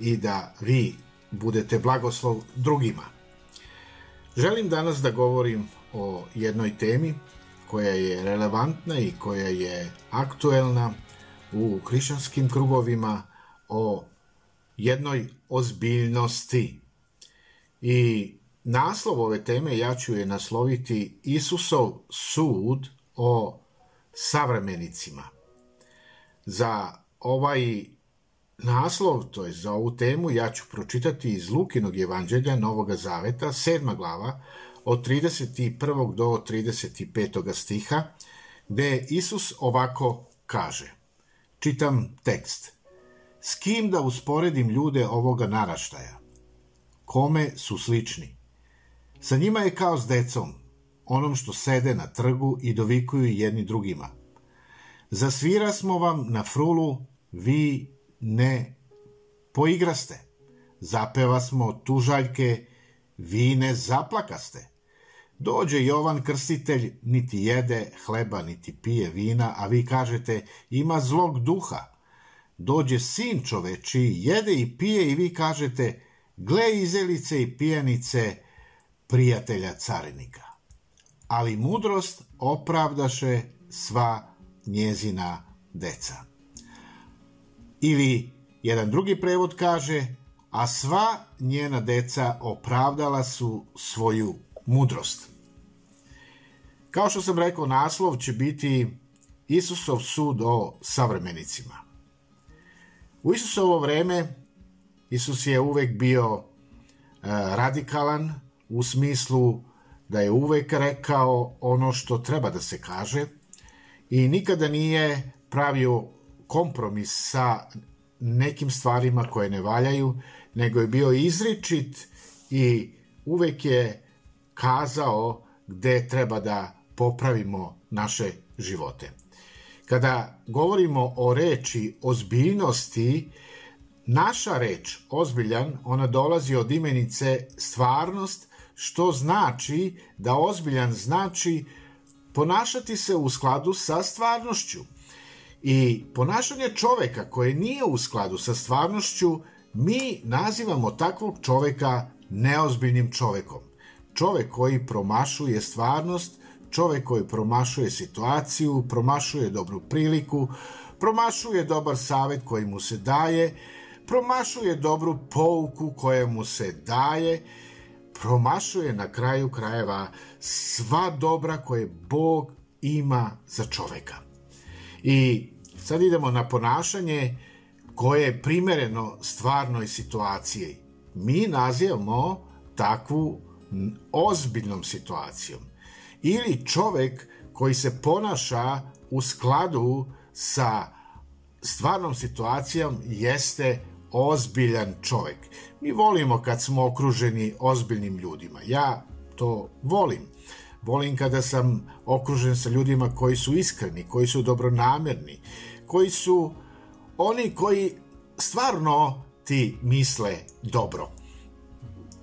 i da vi budete blagoslov drugima. Želim danas da govorim o jednoj temi koja je relevantna i koja je aktuelna u hrišćanskim krugovima o jednoj ozbiljnosti. I naslov ove teme ja ću je nasloviti Isusov sud o savremenicima. Za ovaj naslov, to je za ovu temu, ja ću pročitati iz Lukinog evanđelja Novog Zaveta, sedma glava, od 31. do 35. stiha, gde Isus ovako kaže. Čitam tekst. S kim da usporedim ljude ovoga naraštaja? Kome su slični? Sa njima je kao s decom, onom što sede na trgu i dovikuju jedni drugima. Zasvira smo vam na frulu, vi ne poigraste. Zapeva smo tužaljke, vi ne zaplakaste. Dođe Jovan Krstitelj, niti jede hleba, niti pije vina, a vi kažete, ima zlog duha. Dođe sin čoveči, jede i pije i vi kažete, gle izelice i pijanice prijatelja carinika. Ali mudrost opravdaše sva njezina deca. Ili jedan drugi prevod kaže, a sva njena deca opravdala su svoju mudrost. Kao što sam rekao, naslov će biti Isusov sud o savremenicima. U Isusovo vreme Isus je uvek bio e, radikalan u smislu da je uvek rekao ono što treba da se kaže i nikada nije pravio kompromis sa nekim stvarima koje ne valjaju, nego je bio izričit i uvek je kazao gde treba da popravimo naše živote. Kada govorimo o reči ozbiljnosti, naša reč ozbiljan, ona dolazi od imenice stvarnost, što znači da ozbiljan znači ponašati se u skladu sa stvarnošću. I ponašanje čoveka koje nije u skladu sa stvarnošću, mi nazivamo takvog čoveka neozbiljnim čovekom. Čovek koji promašuje stvarnost, čovek koji promašuje situaciju, promašuje dobru priliku, promašuje dobar savet koji mu se daje, promašuje dobru pouku koja mu se daje, promašuje na kraju krajeva sva dobra koje Bog ima za čoveka. I sad idemo na ponašanje koje je primereno stvarnoj situaciji. Mi nazivamo takvu ozbiljnom situacijom. Ili čovek koji se ponaša u skladu sa stvarnom situacijom jeste ozbiljan čovek. Mi volimo kad smo okruženi ozbiljnim ljudima. Ja to volim. Volim kada sam okružen sa ljudima koji su iskreni, koji su dobronamerni, koji su oni koji stvarno ti misle dobro.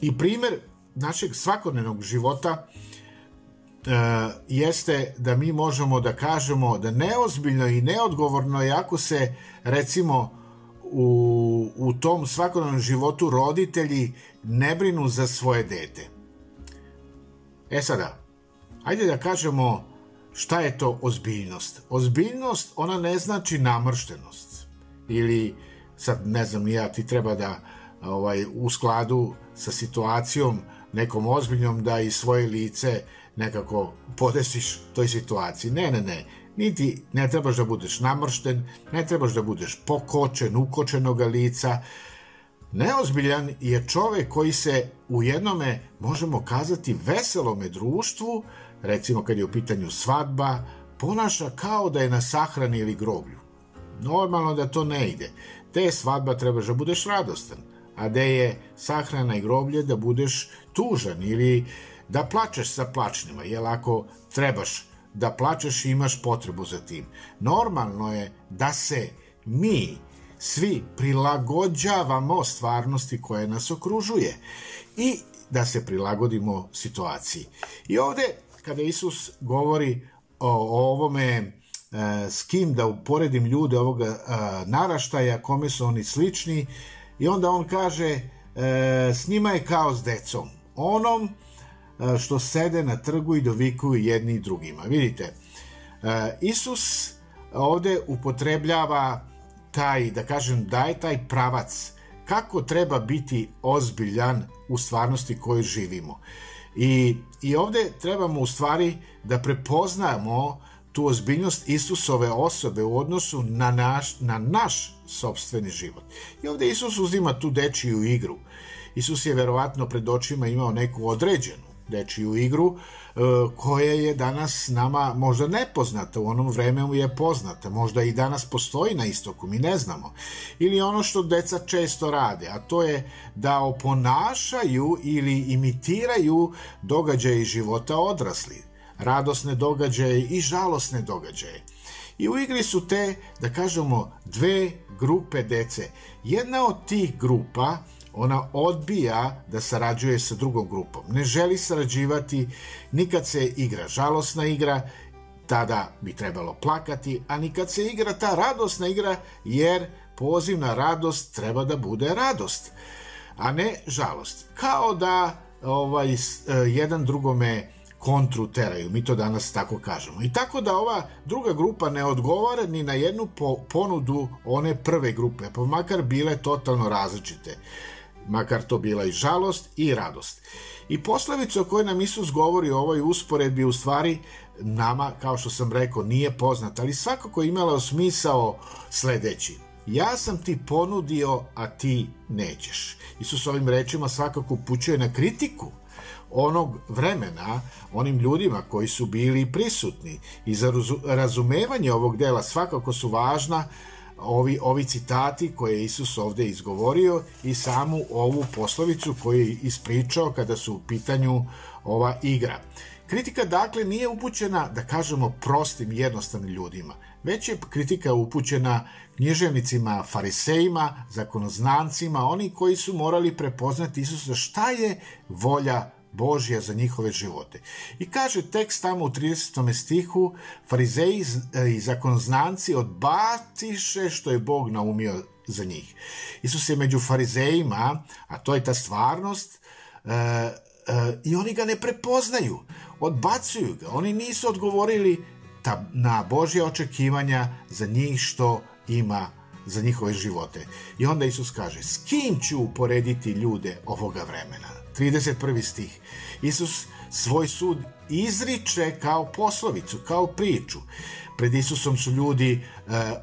I primer našeg svakodnevnog života e, jeste da mi možemo da kažemo da neozbiljno i neodgovorno je ako se recimo u, u tom svakodnevnom životu roditelji ne brinu za svoje dete. E sada, ajde da kažemo šta je to ozbiljnost. Ozbiljnost, ona ne znači namrštenost. Ili, sad ne znam, ja ti treba da ovaj, u skladu sa situacijom nekom ozbiljnom da i svoje lice nekako podesiš toj situaciji. Ne, ne, ne. Niti ne trebaš da budeš namršten, ne trebaš da budeš pokočen, ukočenoga lica. Neozbiljan je čovek koji se u jednome, možemo kazati, veselome društvu, recimo kad je u pitanju svadba, ponaša kao da je na sahrani ili groblju. Normalno da to ne ide. Te svadba trebaš da budeš radostan. a gde je sahrana i groblje da budeš tužan ili da plačeš sa plačnima, jer ako trebaš da plačeš i imaš potrebu za tim. Normalno je da se mi svi prilagođavamo stvarnosti koje nas okružuje i da se prilagodimo situaciji. I ovde, kada Isus govori o, o ovome e, s kim da uporedim ljude ovoga e, naraštaja, kome su oni slični, i onda on kaže e, s njima je kao s decom. Onom što sede na trgu i dovikuju jedni i drugima. Vidite, Isus ovde upotrebljava taj, da kažem, daje taj pravac kako treba biti ozbiljan u stvarnosti koju živimo. I, I ovde trebamo u stvari da prepoznamo tu ozbiljnost Isusove osobe u odnosu na naš, na naš sobstveni život. I ovde Isus uzima tu dečiju igru. Isus je verovatno pred očima imao neku određenu dečiju igru e, koja je danas nama možda nepoznata, u onom vremenu je poznata, možda i danas postoji na istoku, mi ne znamo. Ili ono što deca često rade, a to je da oponašaju ili imitiraju događaje života odrasli, radosne događaje i žalosne događaje. I u igri su te, da kažemo, dve grupe dece. Jedna od tih grupa ona odbija da sarađuje sa drugom grupom. Ne želi sarađivati nikad se igra žalosna igra, tada bi trebalo plakati, a nikad se igra ta radosna igra, jer poziv na radost treba da bude radost, a ne žalost. Kao da ovaj, e, jedan drugome kontru teraju, mi to danas tako kažemo. I tako da ova druga grupa ne odgovara ni na jednu po, ponudu one prve grupe, pa makar bile totalno različite makar to bila i žalost i radost. I poslavica o kojoj nam Isus govori o ovoj usporedbi u stvari nama, kao što sam rekao, nije poznata, ali svakako imala smisao sledeći. Ja sam ti ponudio, a ti nećeš. Isus ovim rečima svakako upućuje na kritiku onog vremena onim ljudima koji su bili prisutni i za razumevanje ovog dela svakako su važna ovi, ovi citati koje je Isus ovde izgovorio i samu ovu poslovicu koju je ispričao kada su u pitanju ova igra. Kritika dakle nije upućena, da kažemo, prostim jednostavnim ljudima, već je kritika upućena književnicima, farisejima, zakonoznancima, oni koji su morali prepoznati Isusa šta je volja Božja za njihove živote. I kaže tekst tamo u 30. stihu, farizeji i zakonznanci odbaciše što je Bog naumio za njih. Isus je među farizejima, a to je ta stvarnost, e, e, i oni ga ne prepoznaju, odbacuju ga. Oni nisu odgovorili ta, na Božje očekivanja za njih što ima za njihove živote. I onda Isus kaže, s kim ću uporediti ljude ovoga vremena? 31. stih. Isus svoj sud izriče kao poslovicu, kao priču. Pred Isusom su ljudi e,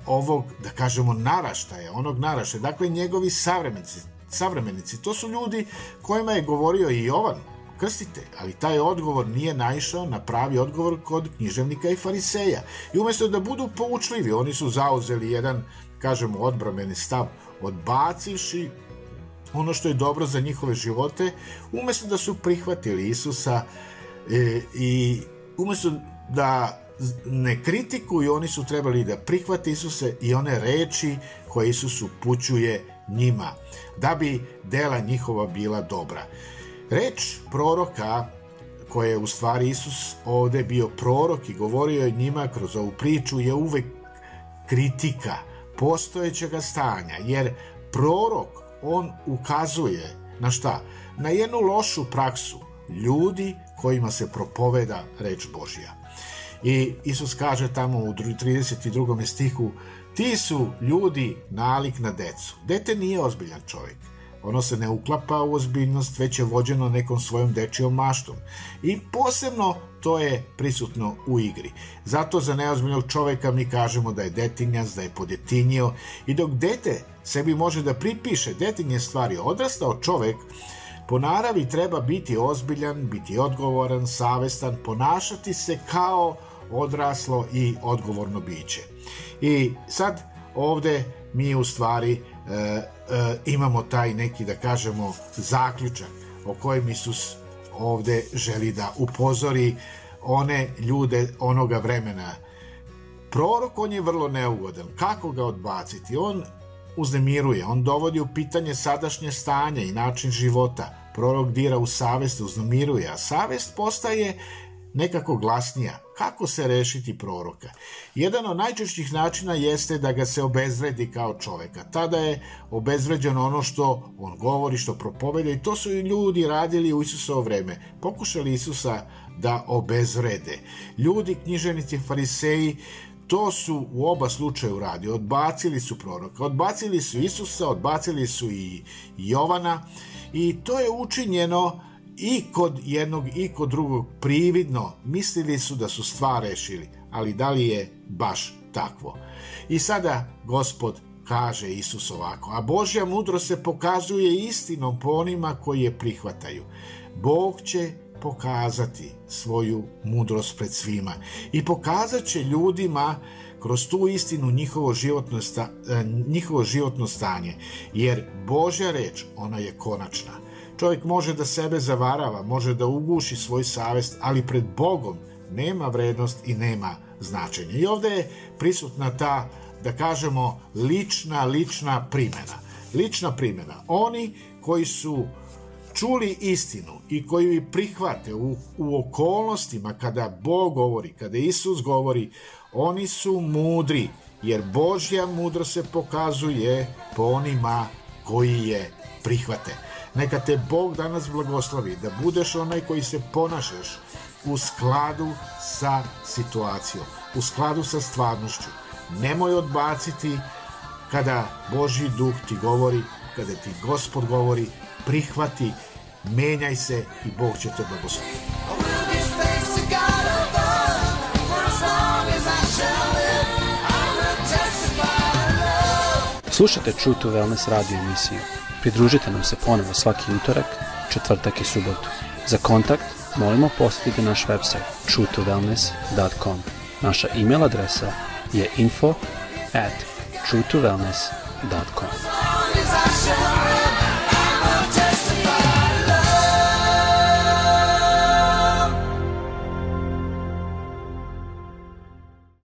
ovog, da kažemo, naraštaja, onog naraštaja, dakle njegovi savremenici, savremenici. To su ljudi kojima je govorio i Jovan, krstite, ali taj odgovor nije naišao na pravi odgovor kod književnika i fariseja. I umesto da budu poučljivi, oni su zauzeli jedan, kažemo, odbrameni stav, odbacivši ono što je dobro za njihove živote, umesto da su prihvatili Isusa e, i umesto da ne kritikuju, oni su trebali da prihvate Isuse i one reči koje Isus upućuje njima, da bi dela njihova bila dobra. Reč proroka koje je u stvari Isus ovde bio prorok i govorio je njima kroz ovu priču je uvek kritika postojećeg stanja, jer prorok on ukazuje na šta? Na jednu lošu praksu ljudi kojima se propoveda reč Božja. I Isus kaže tamo u 32. stihu ti su ljudi nalik na decu. Dete nije ozbiljan čovjek. Ono se ne uklapa u ozbiljnost, već je vođeno nekom svojom dečijom maštom. I posebno to je prisutno u igri. Zato za neozbiljnog čoveka mi kažemo da je detinjac, da je podetinio i dok dete sebi može da pripiše detinje stvari, odrastao čovek po naravi treba biti ozbiljan, biti odgovoran, savestan, ponašati se kao odraslo i odgovorno biće. I sad ovde mi u stvari imamo taj neki, da kažemo, zaključak o kojem Isus ovde želi da upozori one ljude onoga vremena. Prorok, on je vrlo neugodan. Kako ga odbaciti? On uznemiruje, on dovodi u pitanje sadašnje stanje i način života. Prorok dira u savest, uznemiruje, a savest postaje nekako glasnija. Kako se rešiti proroka? Jedan od najčešćih načina jeste da ga se obezvredi kao čoveka. Tada je obezvređeno ono što on govori, što propoveda i to su i ljudi radili u Isusovo vreme. Pokušali Isusa da obezvrede. Ljudi, knjiženici, fariseji, to su u oba slučaja uradi. Odbacili su proroka, odbacili su Isusa, odbacili su i Jovana i to je učinjeno i kod jednog i kod drugog prividno. Mislili su da su stvar rešili, ali da li je baš takvo? I sada gospod kaže Isus ovako, a Božja mudro se pokazuje istinom po onima koji je prihvataju. Bog će pokazati svoju mudrost pred svima i pokazat će ljudima kroz tu istinu njihovo životno, sta, njihovo životno stanje, jer Božja reč, ona je konačna. Čovjek može da sebe zavarava, može da uguši svoj savest, ali pred Bogom nema vrednost i nema značenja. I ovde je prisutna ta, da kažemo, lična, lična primjena. Lična primjena. Oni koji su čuli istinu i koju i prihvate u, u okolnostima kada Bog govori, kada Isus govori, oni su mudri, jer Božja mudro se pokazuje po onima koji je prihvate. Neka te Bog danas blagoslovi, da budeš onaj koji se ponašaš u skladu sa situacijom, u skladu sa stvarnošću. Nemoj odbaciti kada Božji duh ti govori, kada ti Gospod govori, prihvati, menjaj se i Bog će te blagosloviti. Slušajte True to Wellness radio emisiju. Pridružite nam se ponovo svaki utorak, četvrtak i subotu. Za kontakt molimo posjetite naš website truetowellness.com. Naša e-mail adresa je info at truetowellness.com.